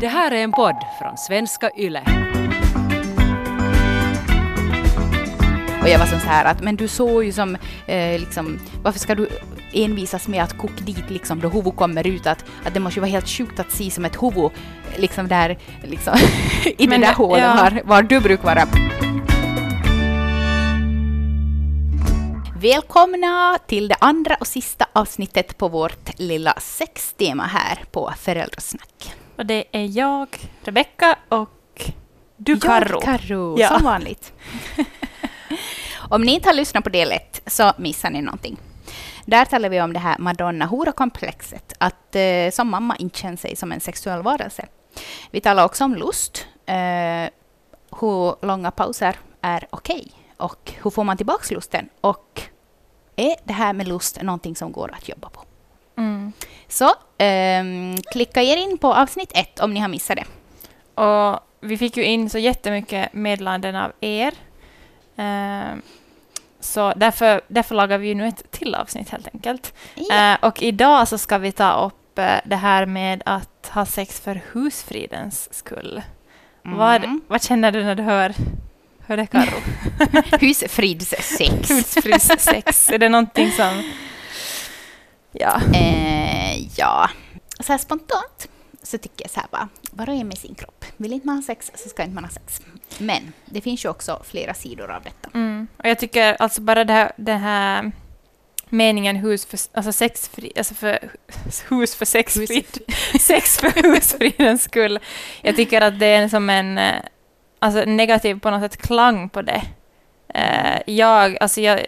Det här är en podd från svenska YLE. Och jag var som så här att, men du såg ju som, eh, liksom, varför ska du envisas med att koka dit liksom då huvud kommer ut att, att det måste ju vara helt sjukt att se som ett huvud liksom där, liksom i Men det där hålet ja. var, var du brukar vara. Välkomna till det andra och sista avsnittet på vårt lilla sextema här på Föräldrasnack. Och det är jag, Rebecka och du Karro. Jag, Karro, Ja. som vanligt. om ni inte har lyssnat på del ett så missar ni någonting. Där talar vi om det här madonna-hora-komplexet, att eh, som mamma inte känner sig som en sexuell varelse. Vi talar också om lust, eh, hur långa pauser är okej och hur får man tillbaka lusten och är det här med lust någonting som går att jobba på? Mm. Så ehm, klicka er in på avsnitt ett om ni har missat det. Och vi fick ju in så jättemycket meddelanden av er. Eh, så därför, därför lagar vi ju nu ett till avsnitt helt enkelt. Ja. Eh, och idag så ska vi ta upp eh, det här med att ha sex för husfridens skull. Vad, Mm. vad känner du när du hör, hör det Karro? Husfridssex. Husfridssex, är det någonting som... Ja. Eh, ja, så här spontant så tycker jag så här bara, var och en med sin kropp. Vill inte man ha sex så ska inte man ha sex. Men det finns ju också flera sidor av detta. Mm. Och jag tycker alltså bara det här, det här meningen hus för, alltså sexfri, alltså för hus för sexfrid, sex för husfridens skull. Jag tycker att det är som en eh, alltså negativ på något sätt klang på det. Eh, jag, alltså jag,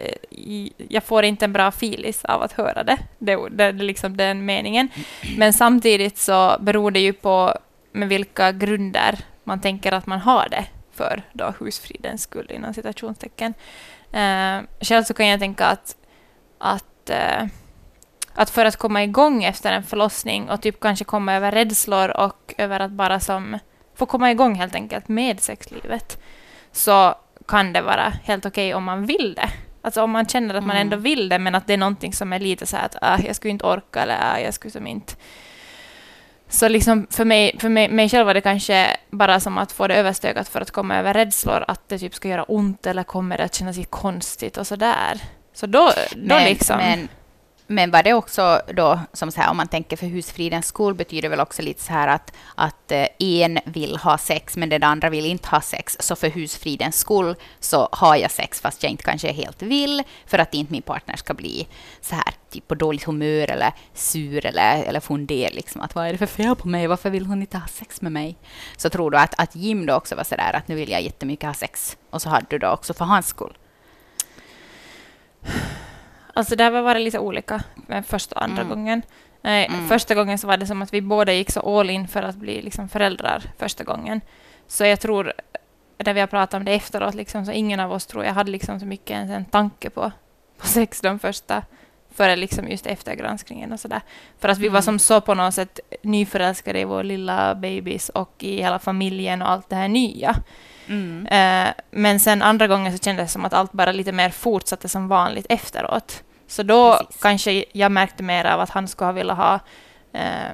jag får inte en bra filis av att höra det. Det, det, det liksom den meningen. Men samtidigt så beror det ju på med vilka grunder man tänker att man har det för då husfridens skull inom citationstecken. Eh, själv så kan jag tänka att, att, eh, att för att komma igång efter en förlossning och typ kanske komma över rädslor och över att bara som få komma igång helt enkelt med sexlivet så kan det vara helt okej om man vill det. Alltså om man känner att man Mm. ändå vill det men att det är någonting som är lite så här att ah, jag skulle inte orka eller ah, jag skulle som inte så liksom för mig, för mig, mig själv var det kanske bara som att få det överstökat för att komma över rädslor, att det typ ska göra ont eller kommer det att kännas konstigt och sådär. Så då, då Men, liksom... men, men var det också då, som så här, om man tänker för husfridens skull betyder väl också lite så här att, att eh, en vill ha sex men den andra vill inte ha sex. Så för husfridens skull så har jag sex fast jag inte kanske helt vill för att inte min partner ska bli så här typ på dåligt humör eller sur eller, eller fundera liksom att vad är det för fel på mig? Varför vill hon inte ha sex med mig? Så tror du att, att Jim då också var så där att nu vill jag jättemycket ha sex och så hade du då också för hans skull? Alltså där var det lite olika med första och andra Mm. gången. Mm. Första gången så var det som att vi båda gick så all in för att bli liksom föräldrar första gången. Så jag tror, när vi har pratat om det efteråt, liksom, så ingen av oss tror jag hade liksom så mycket ens en tanke på, på sex de första, före liksom just efter granskningen och sådär. För att vi var Mm. som så på något sätt nyförälskade i vår lilla babys och i hela familjen och allt det här nya. Mm. Eh, men sen andra gången så kändes det som att allt bara lite mer fortsatte som vanligt efteråt. Så då Precis. kanske jag märkte mer av att han skulle ha velat ha eh,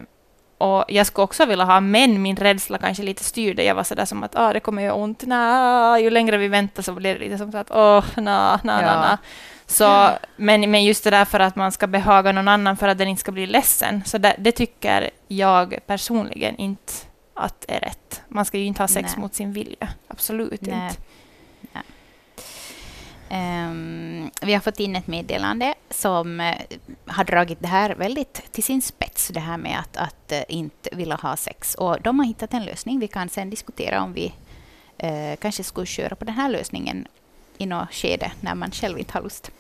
och jag skulle också vilja ha, men min rädsla kanske lite styrde. Jag var sådär som att ah, det kommer göra ont. Nä, ju längre vi väntar så blir det lite som så att åh, na, na, na, Ja. na. Så, men, men just det där för att man ska behaga någon annan för att den inte ska bli ledsen. Så det, det tycker jag personligen inte att är rätt. Man ska ju inte ha sex Nej. mot sin vilja. Absolut Nej. inte. Nej. Ehm, vi har fått in ett meddelande som eh, har dragit det här väldigt till sin spets, det här med att, att eh, inte vilja ha sex. Och de har hittat en lösning. Vi kan sen diskutera om vi eh, kanske skulle köra på den här lösningen i något skede när man själv inte har lust.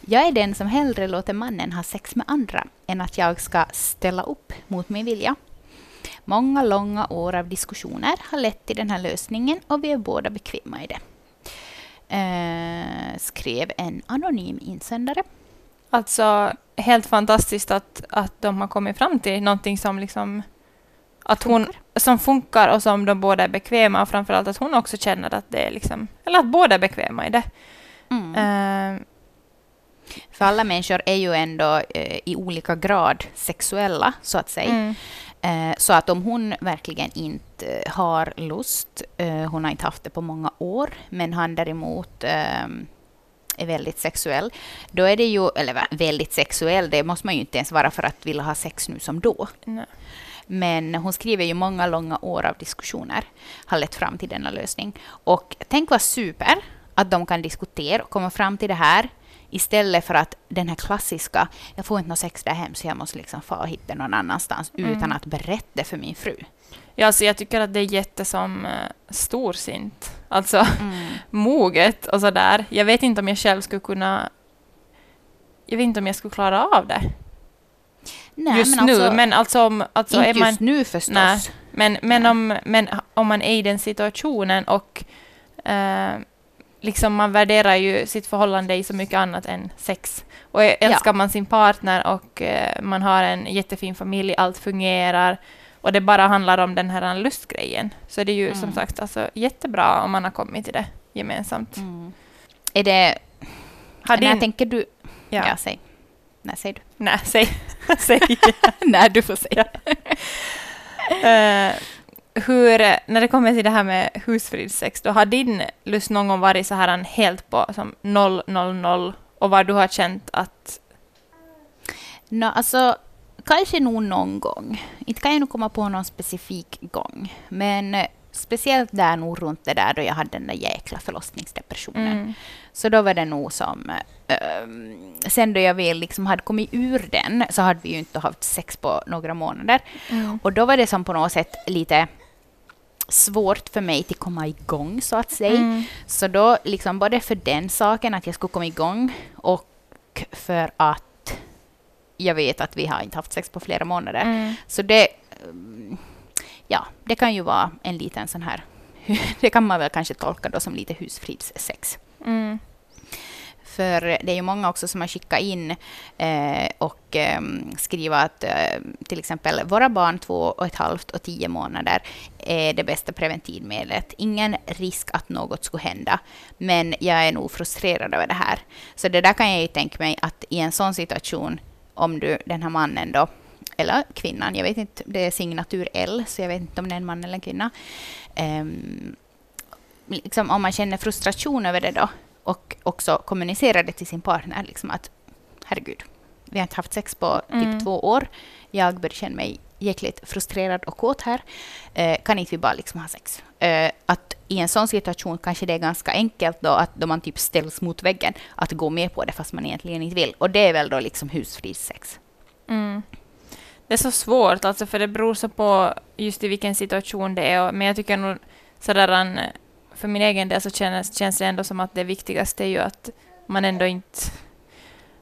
Jag är den som hellre låter mannen ha sex med andra än att jag ska ställa upp mot min vilja. Många långa år av diskussioner har lett till den här lösningen och vi är båda bekväma i det. Eh, skrev en anonym insändare. Alltså, helt fantastiskt att, att de har kommit fram till någonting som liksom att hon, Funkar. som funkar och som de båda är bekväma och framförallt att hon också känner att det är liksom, eller att båda är bekväma i det. Mm. Eh, För alla människor är ju ändå eh, i olika grad sexuella, så att säga. mm. Eh, Så att om hon verkligen inte har lust, eh, hon har inte haft det på många år, men han däremot eh, är väldigt sexuell, då är det ju, eller väldigt sexuell, det måste man ju inte ens vara för att vilja ha sex nu som då. Nej. Men hon skriver ju många långa år av diskussioner har lett fram till denna lösning. Och tänk vad super att de kan diskutera och komma fram till det här istället för att den här klassiska, jag får inte något sex där hem så jag måste liksom få hit det någon annanstans Mm. utan att berätta för min fru. Ja, alltså jag tycker att det är jättesom uh, storsint. Alltså moget och sådär. Jag vet inte om jag själv skulle kunna... Jag vet inte om jag skulle klara av det Nej, just men nu. alltså, men alltså om... Alltså inte man, just nu förstås. Nej. Men, men, Nej. om, men om man är i den situationen och eh, liksom man värderar ju sitt förhållande i så mycket annat än sex. Och älskar man sin partner och eh, man har en jättefin familj, allt fungerar och det bara handlar om den här lustgrejen, så är det ju som Mm. sagt alltså, jättebra om man har kommit till det gemensamt. Mm. Är det... Har När din, tänker du... ja. Ja, säg. Nej, säg du. Nej, säg. säg. Nej, du får säga. Eh, hur, när det kommer till det här med husfridssex, då har din lust någon gång varit så här en helt på som 0, 0, 0 och var du har känt att Nå, alltså, kanske nog någon gång. Inte kan jag nog komma på någon specifik gång. Men eh, speciellt där nog runt det där då jag hade den där jäkla förlossningsdepressionen. mm, Så då var det nog som... ehm, sen då jag väl liksom hade kommit ur den så hade vi ju inte haft sex på några månader. mm, Och då var det som på något sätt lite svårt för mig att komma igång så att säga. mm, Så då, liksom både för den saken, att jag skulle komma igång, och för att jag vet att vi har inte haft sex på flera månader. mm, Så det, ja, det kan ju vara en liten sån här, det kan man väl kanske tolka då som lite husfridssex. mm, för det är ju många också som har skickat in eh, och eh, skrivit att eh, till exempel våra barn två och ett halvt och tio månader är det bästa preventivmedlet. Ingen risk att något skulle hända, men jag är nog frustrerad över det här. Så det där kan jag ju tänka mig att i en sån situation, om du, den här mannen då, eller kvinnan, jag vet inte, det är signatur L, så jag vet inte om det är en man eller en kvinna. Ehm, liksom, om man känner frustration över det då, och också kommunicerar det till sin partner, liksom att herregud, vi har inte haft sex på typ Mm. två år. Jag börjar känna mig jäkligt frustrerad och kåt här. Eh, kan inte vi bara liksom ha sex? Eh, att i en sån situation kanske det är ganska enkelt då, att då man typ ställs mot väggen, att gå med på det fast man egentligen inte vill. Och det är väl då liksom husfridssex. mm. Det är så svårt, alltså, för det beror så på just i vilken situation det är. Men jag tycker nog sådär, en, för min egen del så känns, känns det ändå som att det viktigaste är ju att man ändå inte...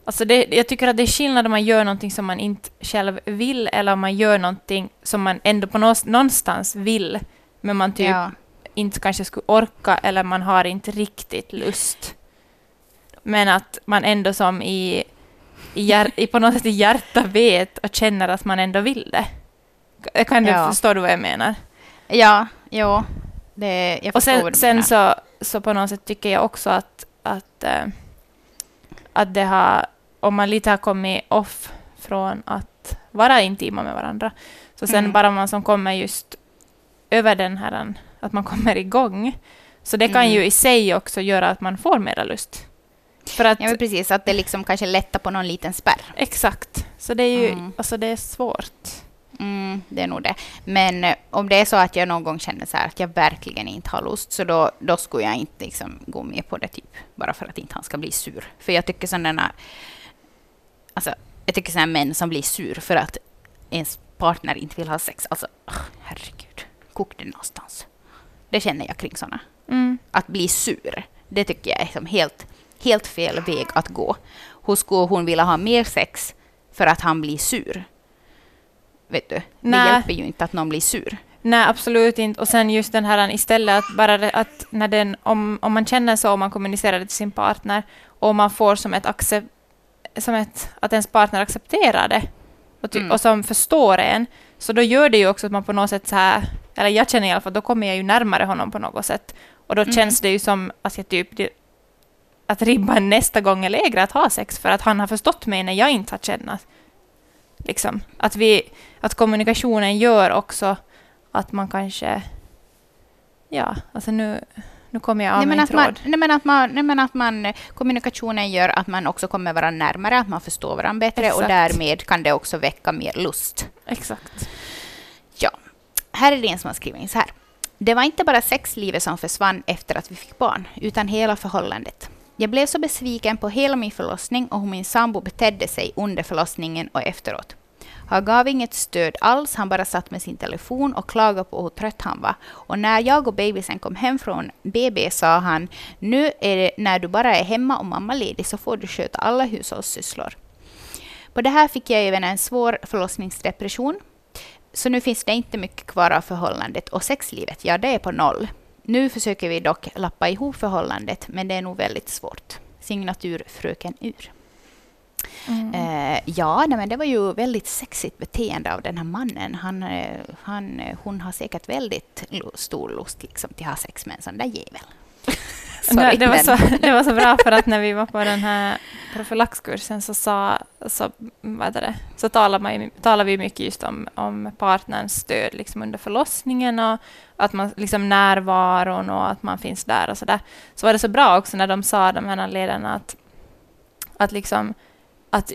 Alltså det, jag tycker att det är skillnad om man gör någonting som man inte själv vill eller om man gör någonting som man ändå på någonstans vill, men man typ Ja. inte kanske skulle orka eller man har inte riktigt lust. Men att man ändå som i, i, på något sätt i hjärta vet och känner att man ändå vill det. Kan du Ja. förstå vad jag menar? Ja, ja. Det, jag Och sen, sen så, så på något sätt tycker jag också att, att, eh, att det har, om man lite har kommit off från att vara intima med varandra, så sen Mm. bara man som kommer just över den här, att man kommer igång, så det kan Mm. ju i sig också göra att man får mera lust. För att, Ja, precis. Att det liksom kanske lättar på någon liten spärr. exakt. Så det är ju, Mm. alltså det är svårt. Mm, det är nog det. Men eh, om det är så att jag någon gång känner så här att jag verkligen inte har lust, så då, då skulle jag inte liksom gå med på det, typ. Bara för att inte han ska bli sur. För jag tycker sådana... Alltså, jag tycker sådana män som blir sur för att ens partner inte vill ha sex. Alltså, åh, herregud. Kok det någonstans. Det känner jag kring sådana. Mm. Att bli sur, det tycker jag är som helt, helt fel väg att gå. Hur skulle hon vilja ha mer sex för att han blir sur? Vet du? Det Nej. hjälper ju inte att någon blir sur. Nej, absolut inte. Och sen just den här istället att bara det, att när den, om, om man känner så, om man kommunicerar det till sin partner och man får som ett accept, som ett, att ens partner accepterar det och, ty, Mm. och som förstår en, så då gör det ju också att man på något sätt så här, eller jag känner i alla fall, då kommer jag ju närmare honom på något sätt. Och då Mm. känns det ju som att jag typ, det, att ribban nästa gång är lägre att ha sex, för att han har förstått mig när jag inte har känt Liksom. Att, vi, att kommunikationen gör också att man kanske... Ja, alltså nu, nu kommer jag av Nej, min men tråd. man, nej, men att man, nej, men att man, kommunikationen gör att man också kommer varandra närmare, att man förstår varandra bättre och Exakt. därmed kan det också väcka mer lust. Exakt. Ja, här är det en som har skrivit så här. Det var inte bara sexlivet som försvann efter att vi fick barn, utan hela förhållandet. Jag blev så besviken på hela min förlossning och hur min sambo betedde sig under förlossningen och efteråt. Han gav inget stöd alls, han bara satt med sin telefon och klagade på hur trött han var. Och när jag och bebisen kom hem från BB sa han, nu är det när du bara är hemma och mammaledig så får du sköta alla hushållssysslor. På det här fick jag även en svår förlossningsdepression. Så nu finns det inte mycket kvar av förhållandet och sexlivet, ja det är på noll. Nu försöker vi dock lappa ihop förhållandet, men det är nog väldigt svårt. Signatur Fröken Ur. Mm. Eh, ja, nej, men det var ju väldigt sexigt beteende av den här mannen. Han, eh, han, eh, hon har säkert väldigt stor lust liksom, till att ha sex med en sån där jävel. det, Sorry, det, var så, det var så bra för att när vi var på den här profylaxkursen så, sa, så, vad det, så talade, man, talade vi mycket just om, om partnerns stöd liksom under förlossningen och att man liksom närvaron och att man finns där och så där. Så var det så bra också när de sa, de här ledarna, att, att liksom att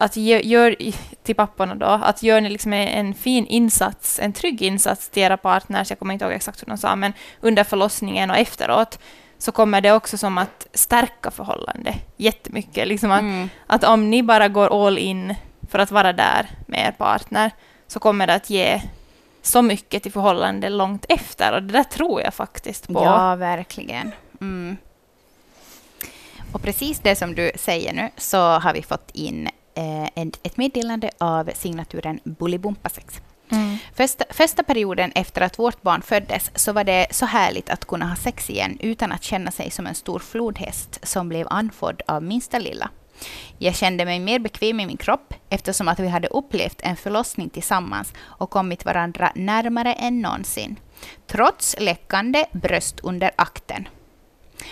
att gö- gör till papporna då, att gör ni liksom en, fin insats, en trygg insats till era partners, jag kommer inte ihåg exakt hur de sa, men under förlossningen och efteråt, så kommer det också som att stärka förhållandet jättemycket. Liksom att, Mm. att om ni bara går all in för att vara där med er partner, så kommer det att ge så mycket till förhållande långt efter. Och det där tror jag faktiskt på. Ja, verkligen. Mm. Och precis det som du säger nu så har vi fått in ett, ett meddelande av signaturen Bullybumpa6. Mm. Första, första perioden efter att vårt barn föddes så var det så härligt att kunna ha sex igen utan att känna sig som en stor flodhäst som blev andfådd av minsta lilla. Jag kände mig mer bekväm i min kropp eftersom att vi hade upplevt en förlossning tillsammans och kommit varandra närmare än någonsin. Trots läckande bröst under akten.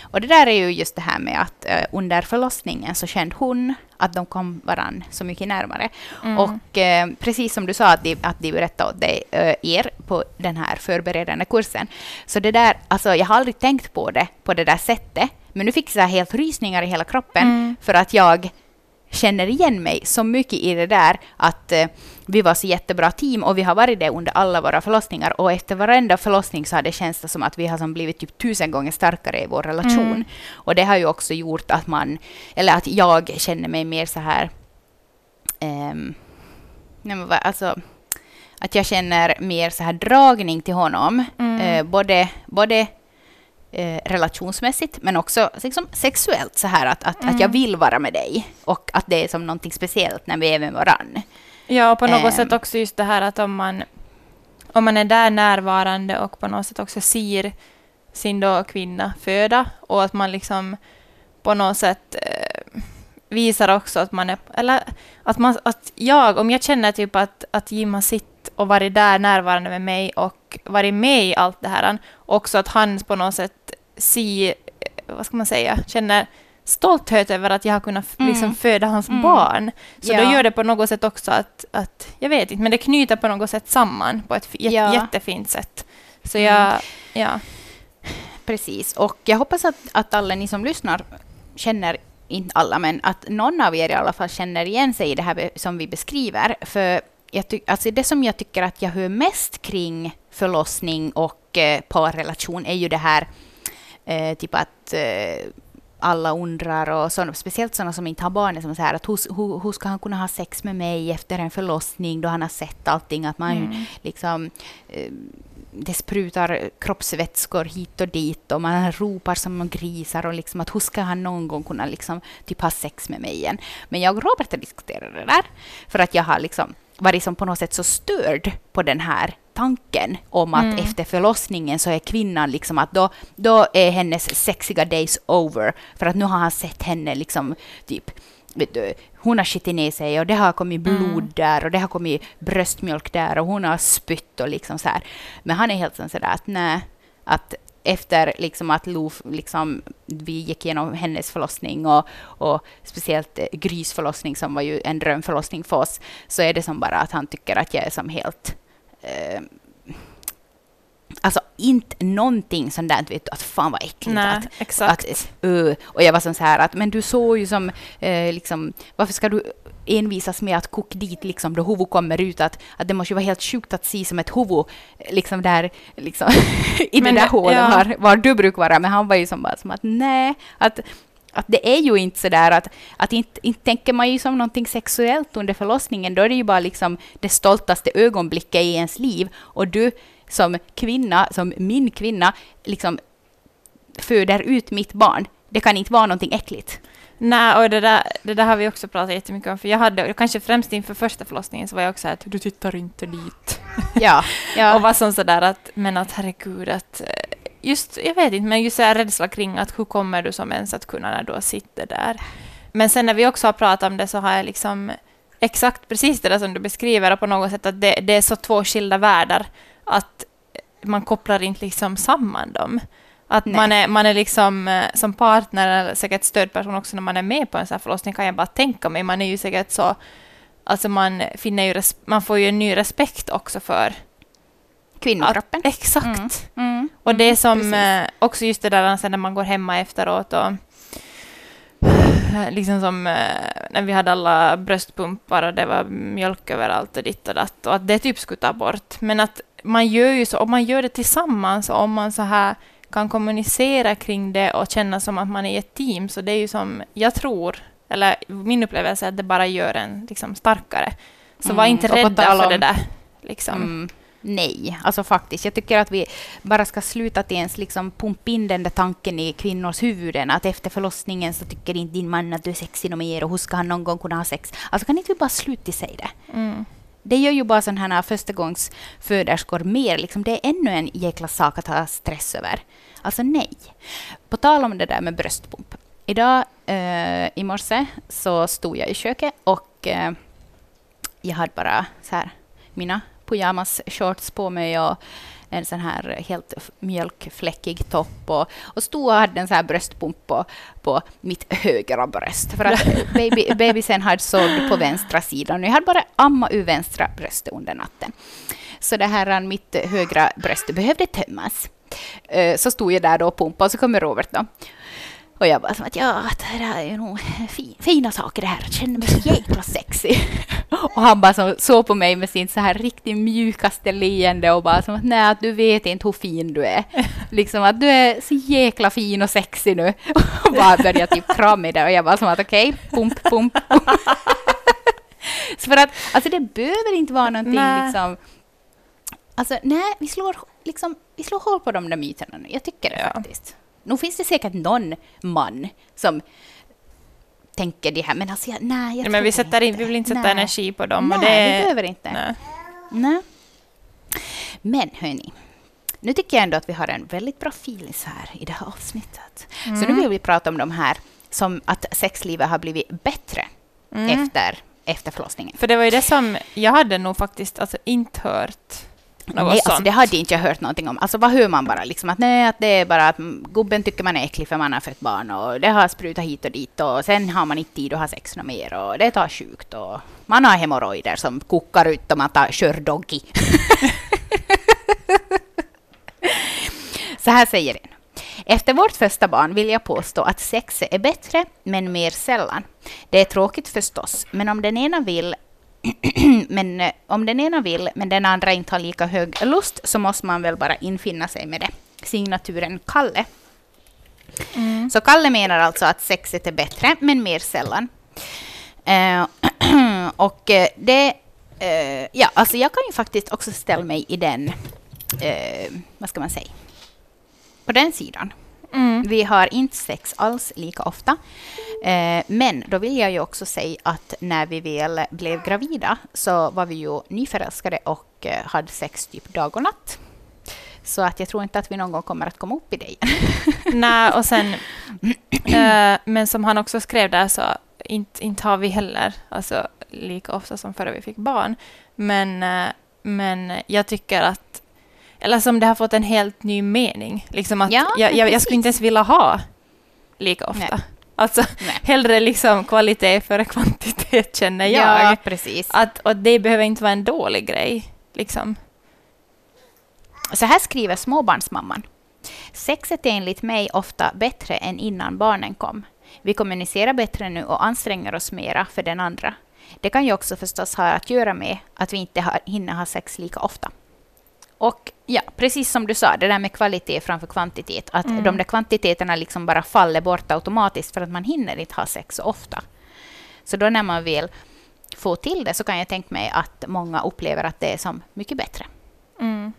Och det där är ju just det här med att eh, under förlossningen så kände hon att de kom varandra så mycket närmare. Mm. Och eh, precis som du sa att de, att de berättade åt dig, eh, er på den här förberedande kursen. Så det där, alltså jag har aldrig tänkt på det på det där sättet. Men nu fick jag helt rysningar i hela kroppen Mm. för att jag känner igen mig så mycket i det där att eh, vi var så jättebra team och vi har varit det under alla våra förlossningar och efter varenda förlossning så har det känts det som att vi har som blivit typ tusen gånger starkare i vår relation. Mm. Och det har ju också gjort att man, eller att jag känner mig mer så här, nej men vad- alltså, att jag känner mer så här dragning till honom, Mm. eh, både, både eh, relationsmässigt men också liksom, sexuellt så här att, att, att jag Mm. vill vara med dig och att det är som någonting speciellt när vi är med varann. Ja, och på något Ehm. sätt också just det här att om man, om man är där närvarande och på något sätt också ser sin då kvinna föda och att man liksom på något sätt eh, visar också att man är, eller att, man, att jag, om jag känner typ att, att Jim har sitt och varit där närvarande med mig och varit med i allt det här, också att han på något sätt ser, eh, vad ska man säga, känner stolthet över att jag har kunnat Mm. liksom föda hans Mm. barn. Så Ja. då gör det på något sätt också att, att, jag vet inte, men det knyter på något sätt samman på ett Ja. jättefint sätt. Så Mm. jag, ja. Precis, och jag hoppas att, att alla ni som lyssnar känner, inte alla, men att någon av er i alla fall känner igen sig i det här som vi beskriver. För alltså det som jag tycker att jag hör mest kring förlossning och eh, parrelation är ju det här eh, typ att eh, alla undrar, och såna, speciellt sådana som inte har barn, som så här, att hur, hur, hur ska han kunna ha sex med mig efter en förlossning då han har sett allting, att man Mm. liksom eh, det sprutar kroppsvätskor hit och dit och man ropar som grisar och liksom att hur ska han någon gång kunna liksom typ ha sex med mig igen? Men jag och Robert har diskuterat det där för att jag har liksom varit som på något sätt så störd på den här tanken om att Mm. efter förlossningen så är kvinnan liksom att då, då är hennes sexiga days over för att nu har han sett henne liksom typ hon har skitit ner sig och det har kommit blod Mm. där och det har kommit bröstmjölk där och hon har spytt och liksom så här. Men han är helt sådär att nej, att efter liksom att Lo, liksom, vi gick igenom hennes förlossning och, och speciellt eh, Grys förlossning som var ju en drömförlossning för oss, så är det som bara att han tycker att jag är som helt eh, Alltså inte någonting sånt där, vet du, att fan vad äckligt. Nej, att, exakt. Att, uh, och jag var som så här att, men du såg ju som, eh, liksom, varför ska du envisas med att koka dit liksom då huvud kommer ut, att, att det måste ju vara helt sjukt att se som ett huvud liksom där, liksom i Men det där hålet ja. var, var du brukar vara, men han var ju som bara som att nej, att att det är ju inte så där att, att inte, inte tänker man ju som någonting sexuellt under förlossningen, då är det ju bara liksom det stoltaste ögonblicket i ens liv. Och du som kvinna, som min kvinna, liksom föder ut mitt barn. Det kan inte vara någonting äckligt. Nej, och det där, det där har vi också pratat jättemycket om, för jag hade, kanske främst inför första förlossningen, så var jag också att du tittar inte dit. Ja, Och ja. var som sådär att, men att herregud, att eh, just, jag vet inte, men just här rädsla kring att hur kommer du som ens att kunna när du sitter där. Men sen när vi också har pratat om det så har jag liksom exakt precis det där som du beskriver, och på något sätt att det, det är så två skilda världar, att man kopplar inte liksom samman dem. Att Nej. man är, man är liksom eh, som partner, eller säkert stödperson också när man är med på en sån här förlossning, kan jag bara tänka mig. Man är ju säkert så, alltså man finner ju, man får ju en ny respekt också för Kvinnokroppen. Exakt. Mm. Mm. Och det Mm, som precis. eh, också just det där sen när man går hemma efteråt och liksom som eh, när vi hade alla bröstpumpar och det var mjölk överallt och ditt och datt och att det typ skulle ta bort. Men att man gör ju så, om man gör det tillsammans och om man så här kan kommunicera kring det och känna som att man är ett team så det är ju som, jag tror, eller min upplevelse är att det bara gör en liksom starkare. Så var Mm, inte och på rädda tal för om- det där. Liksom. Mm. Nej, alltså faktiskt. Jag tycker att vi bara ska sluta att ens liksom pumpa in den där tanken i kvinnors huvuden att efter förlossningen så tycker inte din man att du är sexig något mer och hur ska han någon gång kunna ha sex? Alltså kan inte vi bara sluta säga det? Mm. Det gör ju bara sådana här förstagångsföderskor mer. Liksom, det är ännu en jäkla sak att ha stress över. Alltså nej. På tal om det där med bröstpump. Idag eh, i morse så stod jag i köket och eh, jag hade bara så här mina pyjamas-shorts på mig och en sån här helt mjölkfläckig topp och, och stod och hade en sån här bröstpump på, på mitt högra bröst. För att baby, bebisen hade sådd på vänstra sidan och jag hade bara amma ur vänstra bröstet under natten. Så det här mitt högra bröst behövde tömmas. Eh, Så stod jag där då och pumpade och så kommer Robert då. Och jag bara som att ja, det här är nog fi, fina saker det här. Jag känner mig så jäkla sexy. Och han bara så, såg på mig med sin så här riktigt mjukaste leende och bara som att nej, du vet inte hur fin du är. Liksom att du är så jäkla fin och sexy nu. Och bara började typ krama mig där och jag bara som att okej, pump, pump. pump. Så för att, alltså det behöver inte vara någonting Nej. liksom Alltså nej, vi slår, liksom, vi slår hål på de där myterna nu. Jag tycker det Ja. faktiskt. Nu finns det säkert någon man som tänker det här, men alltså jag, nej, jag Ja, tror men vi, sätter in, vi vill inte sätta Nej. energi på dem. Nej, och det, vi behöver inte. nej. Nej. Men hörni, nu tycker jag ändå att vi har en väldigt bra feeling här i det här avsnittet. Så nu Mm. vill vi prata om de här som att sexlivet har blivit bättre Mm. efter, efter förlossningen. För det var ju det som jag hade nog faktiskt alltså, inte hört något Nej, alltså sånt. det hade inte jag hört någonting om. Alltså vad hör man bara? Liksom att nej, att det är bara att gubben tycker man är äcklig för man har fött barn och det har sprutat hit och dit och sen har man inte tid att ha sex något mer och det tar sjukt och man har hemorrojder som kokar ut och man tar, kör doggy. Så här säger en. Efter vårt första barn vill jag påstå att sex är bättre, men mer sällan. Det är tråkigt förstås, men om den ena vill men eh, om den ena vill, men den andra inte har lika hög lust, så måste man väl bara infinna sig med det. Signaturen Kalle. Mm. Så Kalle menar alltså att sexet är bättre, men mer sällan. Eh, och eh, det... Eh, ja, alltså jag kan ju faktiskt också ställa mig i den... Eh, vad ska man säga? På den sidan. Mm. Vi har inte sex alls lika ofta. Eh, men då vill jag ju också säga att när vi väl blev gravida så var vi ju nyförälskade och eh, hade sex typ dag och natt. Så att jag tror inte att vi någon gång kommer att komma upp i det igen. Nej, och sen... eh, men som han också skrev där så inte, inte har vi heller alltså, lika ofta som före vi fick barn. Men, eh, men jag tycker att eller som det har fått en helt ny mening. Liksom att Ja, jag, jag, jag skulle inte ens vilja ha lika ofta. Nej. Alltså Nej. hellre liksom kvalitet före kvantitet känner jag. Ja, precis. Att, och det behöver inte vara en dålig grej. Liksom. Så här skriver småbarnsmamman. Sexet är enligt mig ofta bättre än innan barnen kom. Vi kommunicerar bättre nu och anstränger oss mera för den andra. Det kan ju också förstås ha att göra med att vi inte har, hinner ha sex lika ofta. Och ja, precis som du sa, det där med kvalitet framför kvantitet. Att Mm. de där kvantiteterna liksom bara faller bort automatiskt för att man hinner inte ha sex så ofta. Så då när man vill få till det så kan jag tänka mig att många upplever att det är som mycket bättre. Mm.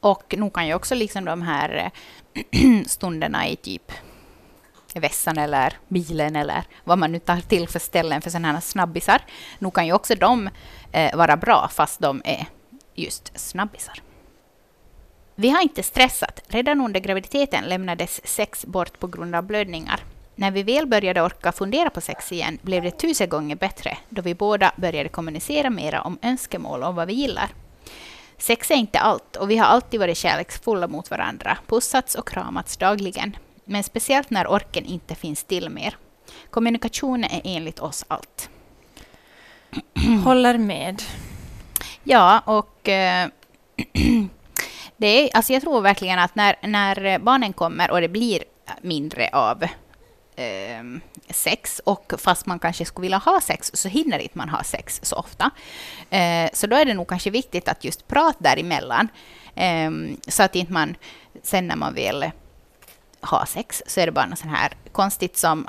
Och nog kan ju också liksom de här eh, stunderna i typ vässan eller bilen eller vad man nu tar till för ställen för sådana här snabbisar. Nog kan ju också de eh, vara bra fast de är just snabbisar. Vi har inte stressat. Redan under graviditeten lämnades sex bort på grund av blödningar. När vi väl började orka fundera på sex igen blev det tusen gånger bättre då vi båda började kommunicera mera om önskemål och vad vi gillar. Sex är inte allt och vi har alltid varit kärleksfulla mot varandra, pussats och kramats dagligen. Men speciellt när orken inte finns till mer. Kommunikationen är enligt oss allt. Håller med. Ja, och eh, det är, alltså jag tror verkligen att när, när barnen kommer och det blir mindre av eh, sex och fast man kanske skulle vilja ha sex så hinner inte man ha sex så ofta. Eh, så då är det nog kanske viktigt att just prata däremellan eh, så att inte man sen när man vill ha sex så är det bara något sånt här konstigt som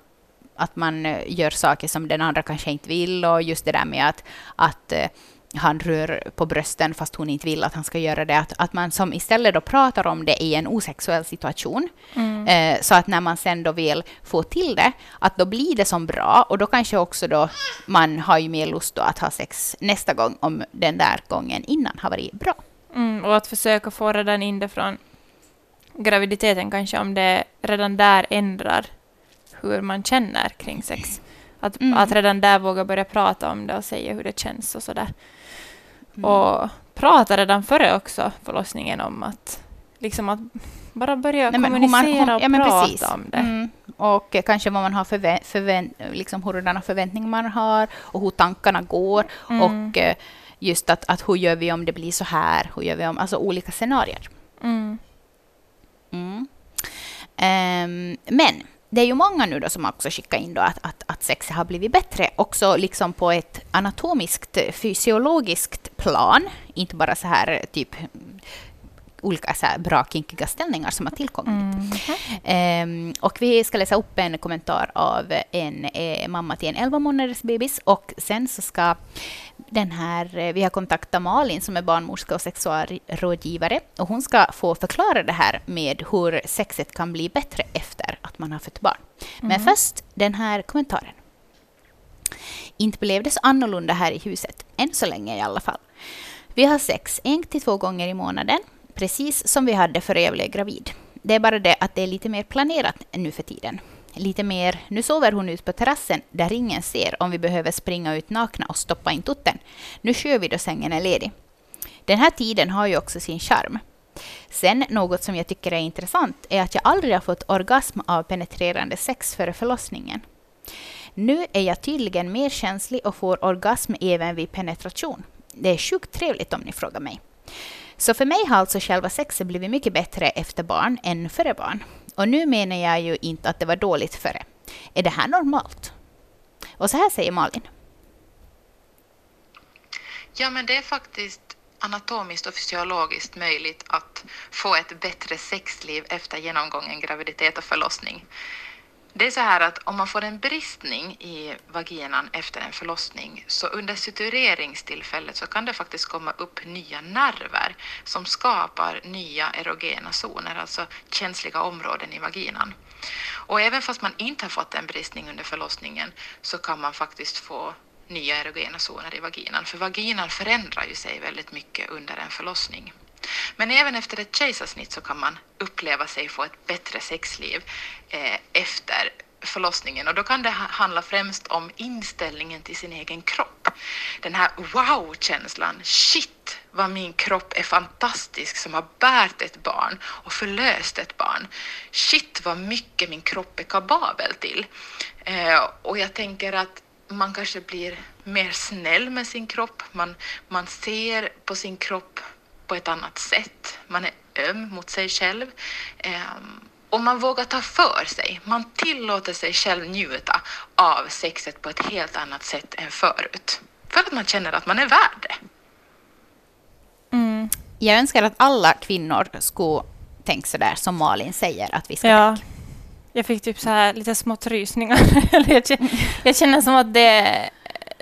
att man eh, gör saker som den andra kanske inte vill och just det där med att, att eh, han rör på brösten fast hon inte vill att han ska göra det. Att, att man som istället då pratar om det i en osexuell situation. Mm. Eh, så att när man sen då vill få till det, att då blir det som bra och då kanske också då man har ju mer lust då att ha sex nästa gång om den där gången innan har varit bra. Mm, och att försöka få redan in det från graviditeten kanske, om det redan där ändrar hur man känner kring sex. Att, Mm. att redan där våga börja prata om det och säga hur det känns och sådär. Mm. Och prata redan före också förlossningen om att liksom att bara börja Nej, kommunicera hon- och ja, men prata precis. om det. Mm. Och kanske vad man har förvä- förvä- liksom hurdana förväntningar man har och hur tankarna går. Mm. Och eh, just att, att hur gör vi om det blir så här? Hur gör vi om, alltså olika scenarier. Mm. Ehm, men det är ju många nu då som också skickar in då att, att, att sexet har blivit bättre också liksom på ett anatomiskt, fysiologiskt plan. Inte bara så här typ olika så här bra kinkiga ställningar som har tillkommit. Mm. Ehm, och vi ska läsa upp en kommentar av en eh, mamma till en 11 månaders bebis och sen så ska den här, eh, vi har kontaktat Malin som är barnmorska och sexualrådgivare och hon ska få förklara det här med hur sexet kan bli bättre efter att man har fött barn. Men Mm. först den här kommentaren. Inte blev det så annorlunda här i huset, än så länge i alla fall. Vi har sex en till två gånger i månaden, precis som vi hade före jag blev gravid. Det är bara det att det är lite mer planerat nu för tiden. Lite mer, nu sover hon ut på terrassen där ingen ser om vi behöver springa ut nakna och stoppa in tutten. Nu kör vi då sängen är ledig. Den här tiden har ju också sin charm. Sen något som jag tycker är intressant är att jag aldrig har fått orgasm av penetrerande sex före förlossningen. Nu är jag tydligen mer känslig och får orgasm även vid penetration. Det är sjukt trevligt om ni frågar mig. Så för mig har alltså själva sexet blivit mycket bättre efter barn än före barn. Och nu menar jag ju inte att det var dåligt före. Är det här normalt? Och så här säger Malin. Ja, men det är faktiskt anatomiskt och fysiologiskt möjligt att få ett bättre sexliv efter genomgången graviditet och förlossning. Det är så här att om man får en bristning i vaginan efter en förlossning så under sutureringstillfället så kan det faktiskt komma upp nya nerver som skapar nya erogena zoner, alltså känsliga områden i vaginan. Och även fast man inte har fått en bristning under förlossningen så kan man faktiskt få nya erogena zoner i vaginan, för vaginan förändrar ju sig väldigt mycket under en förlossning. Men även efter ett kejsarsnitt så kan man uppleva sig få ett bättre sexliv eh, efter förlossningen och då kan det handla främst om inställningen till sin egen kropp. Den här wow-känslan. Shit vad min kropp är fantastisk som har bärt ett barn och förlöst ett barn. Shit vad mycket min kropp är kapabel till. Eh, och jag tänker att man kanske blir mer snäll med sin kropp. Man, man ser på sin kropp på ett annat sätt. Man är öm mot sig själv. Um, och man vågar ta för sig. Man tillåter sig själv njuta av sexet på ett helt annat sätt än förut. För att man känner att man är värd det. Mm. Jag önskar att alla kvinnor skulle tänka så där som Malin säger att vi ska ja. tänka. Jag fick typ så här lite smått rysningar. jag, känner, jag känner som att det,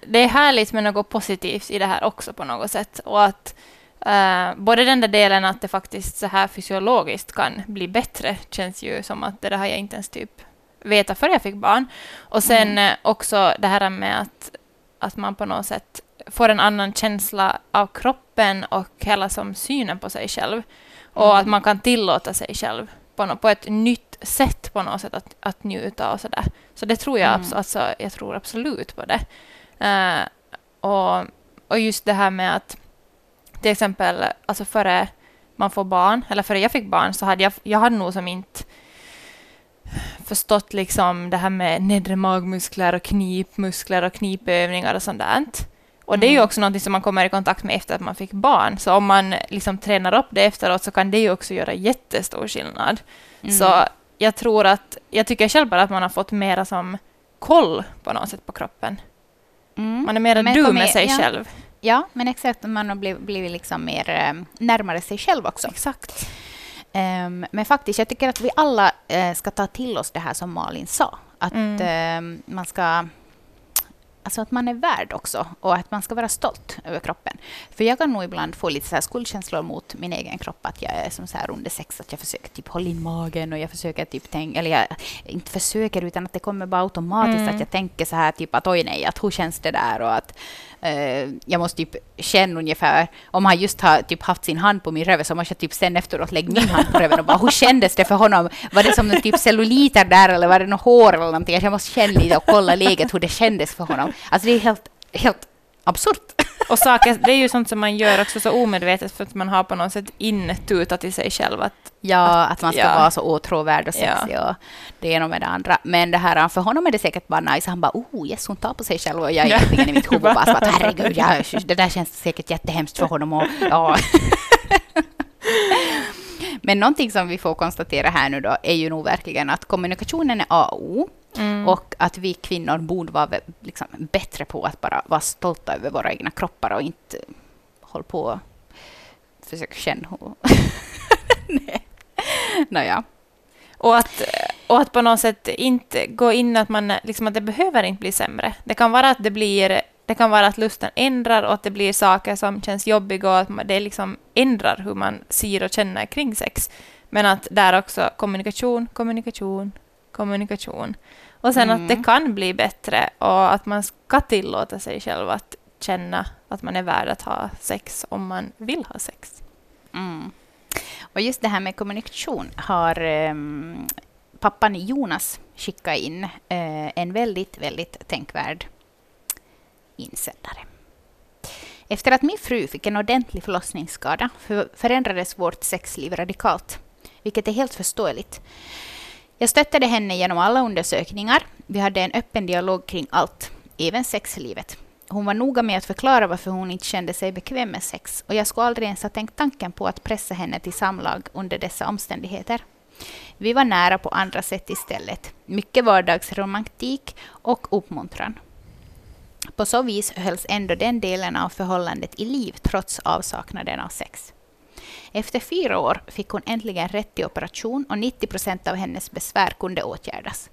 det är härligt med något positivt i det här också på något sätt. Och att Uh, både den där delen att det faktiskt så här fysiologiskt kan bli bättre känns ju som att det där har jag inte ens typ vetat före jag fick barn. Och sen mm. uh, också det här med att, att man på något sätt får en annan känsla av kroppen och hela som synen på sig själv. Och mm. att man kan tillåta sig själv på, no, på ett nytt sätt på något sätt att, att njuta och sådär. Så det tror jag, mm. alltså, jag tror absolut på det. Uh, och, och just det här med att till exempel alltså före man får barn, eller före jag fick barn, så hade jag, jag hade nog som inte förstått liksom det här med nedre magmuskler och knipmuskler och knipövningar och sånt där. Och det är ju mm. också något som man kommer i kontakt med efter att man fick barn. Så om man liksom tränar upp det efteråt så kan det ju också göra jättestor skillnad. Mm. Så jag tror att, jag tycker själv bara att man har fått mera som koll på något sätt på kroppen. Mm. Man är mera du med sig ja. själv. Ja, men exakt. Man har blivit, blivit liksom mer um, närmare sig själv också. Exakt. Um, men faktiskt, jag tycker att vi alla uh, ska ta till oss det här som Malin sa. Att mm. uh, man ska alltså att man är värd också och att man ska vara stolt över kroppen. För jag kan nog ibland få lite så här skuldkänslor mot min egen kropp, att jag är som så här under sex, att jag försöker typ hålla in magen och jag försöker typ tänka, eller jag inte försöker utan att det kommer bara automatiskt mm. att jag tänker så här typ att oj nej, att hur känns det där och att Eh, jag måste typ känna ungefär, om han just har typ haft sin hand på min röv så måste jag typ sen efteråt lägga min hand på röven och bara hur kändes det för honom? Var det som typ celluliter där eller var det något hår eller någonting? Alltså jag måste känna lite och kolla läget hur det kändes för honom. Alltså det är helt, helt absurt. Och saker, det är ju sånt som man gör också så omedvetet för att man har på något sätt intutat i sig själv att... Ja, att, att man ska ja. vara så åtråvärd och sexig ja. och det ena med det andra. Men det här, för honom är det säkert bara nice. Han bara, oh yes, hon tar på sig själv och jag är egentligen i mitt huvud bara så att herregud, ja, det där känns säkert jättehemskt för honom och ja. Men någonting som vi får konstatera här nu då är ju nog verkligen att kommunikationen är A och O. Mm. Och att vi kvinnor borde vara liksom bättre på att bara vara stolta över våra egna kroppar och inte hålla på och försöka känna hur... Nej. Nåja. Och att, och att på något sätt inte gå in att man liksom att det behöver inte bli sämre. Det kan vara att det blir det kan vara att lusten ändrar och att det blir saker som känns jobbiga och att det liksom ändrar hur man ser och känner kring sex. Men att där också kommunikation, kommunikation, kommunikation. Och sen mm. att det mm. kan bli bättre och att man ska tillåta sig själv att känna att man är värd att ha sex om man vill ha sex. Mm. Och just det här med kommunikation har um, pappan Jonas skickat in uh, en väldigt, väldigt tänkvärd insändare. Efter att min fru fick en ordentlig förlossningsskada förändrades vårt sexliv radikalt, vilket är helt förståeligt. Jag stöttade henne genom alla undersökningar. Vi hade en öppen dialog kring allt, även sexlivet. Hon var noga med att förklara varför hon inte kände sig bekväm med sex och jag skulle aldrig ens ha tänkt tanken på att pressa henne till samlag under dessa omständigheter. Vi var nära på andra sätt istället. Mycket vardagsromantik och uppmuntran. På så vis hölls ändå den delen av förhållandet i liv trots avsaknaden av sex. Efter fyra år fick hon äntligen rätt till operation och 90 procent av hennes besvär kunde åtgärdas.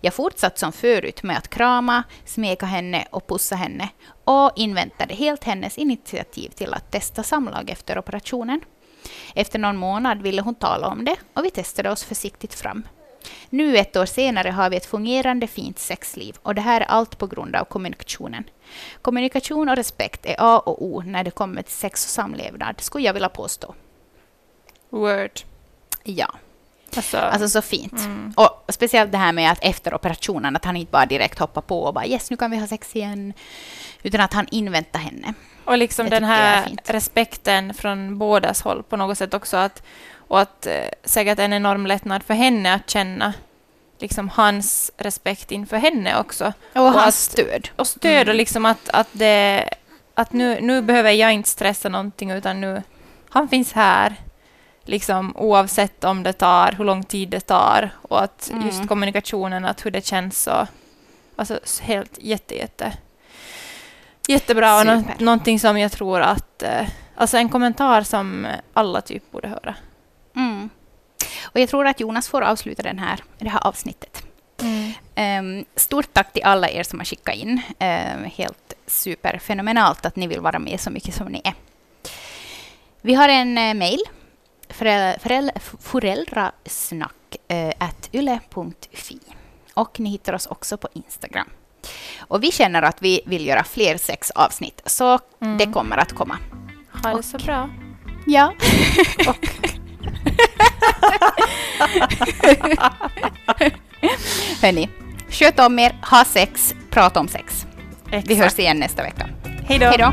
Jag fortsatte som förut med att krama, smeka henne och pussa henne och inväntade helt hennes initiativ till att testa samlag efter operationen. Efter någon månad ville hon tala om det och vi testade oss försiktigt fram. Nu ett år senare har vi ett fungerande fint sexliv och det här är allt på grund av kommunikationen. Kommunikation och respekt är A och O när det kommer till sex och samlevnad, skulle jag vilja påstå. Word. Ja. Alltså, Alltså så fint. mm. Och speciellt det här med att efter operationen, att han inte bara direkt hoppar på och bara yes, nu kan vi ha sex igen. Utan att han inväntar henne. Och liksom Det den här respekten från bådas håll på något sätt också. Att, och att eh, säkert en enorm lättnad för henne att känna liksom hans respekt inför henne också. Och, Och hans att- stöd. Och stöd Mm. och liksom att, att, det, att nu, nu behöver jag inte stressa någonting utan nu, han finns här. Liksom oavsett om det tar, hur lång tid det tar. Och att Mm. just kommunikationen, att hur det känns och alltså helt jätte, jätte jättebra och nå, Super. någonting som jag tror att eh, alltså en kommentar som alla typ borde höra. Mm. Och jag tror att Jonas får avsluta den här, det här avsnittet. Ehm, stort tack till alla er som har skickat in. Um, helt superfenomenalt att ni vill vara med så mycket som ni är. Vi har en uh, mejl. Föräl- föräl- Föräldrasnack at yle.fi. Och ni hittar oss också på Instagram. Och vi känner att vi vill göra fler sex avsnitt, så Mm. det kommer att komma. Ha det så bra. Ja. Hörni, sköt om er, ha sex, prata om sex. Vi Exakt. hörs igen nästa vecka. Hej då!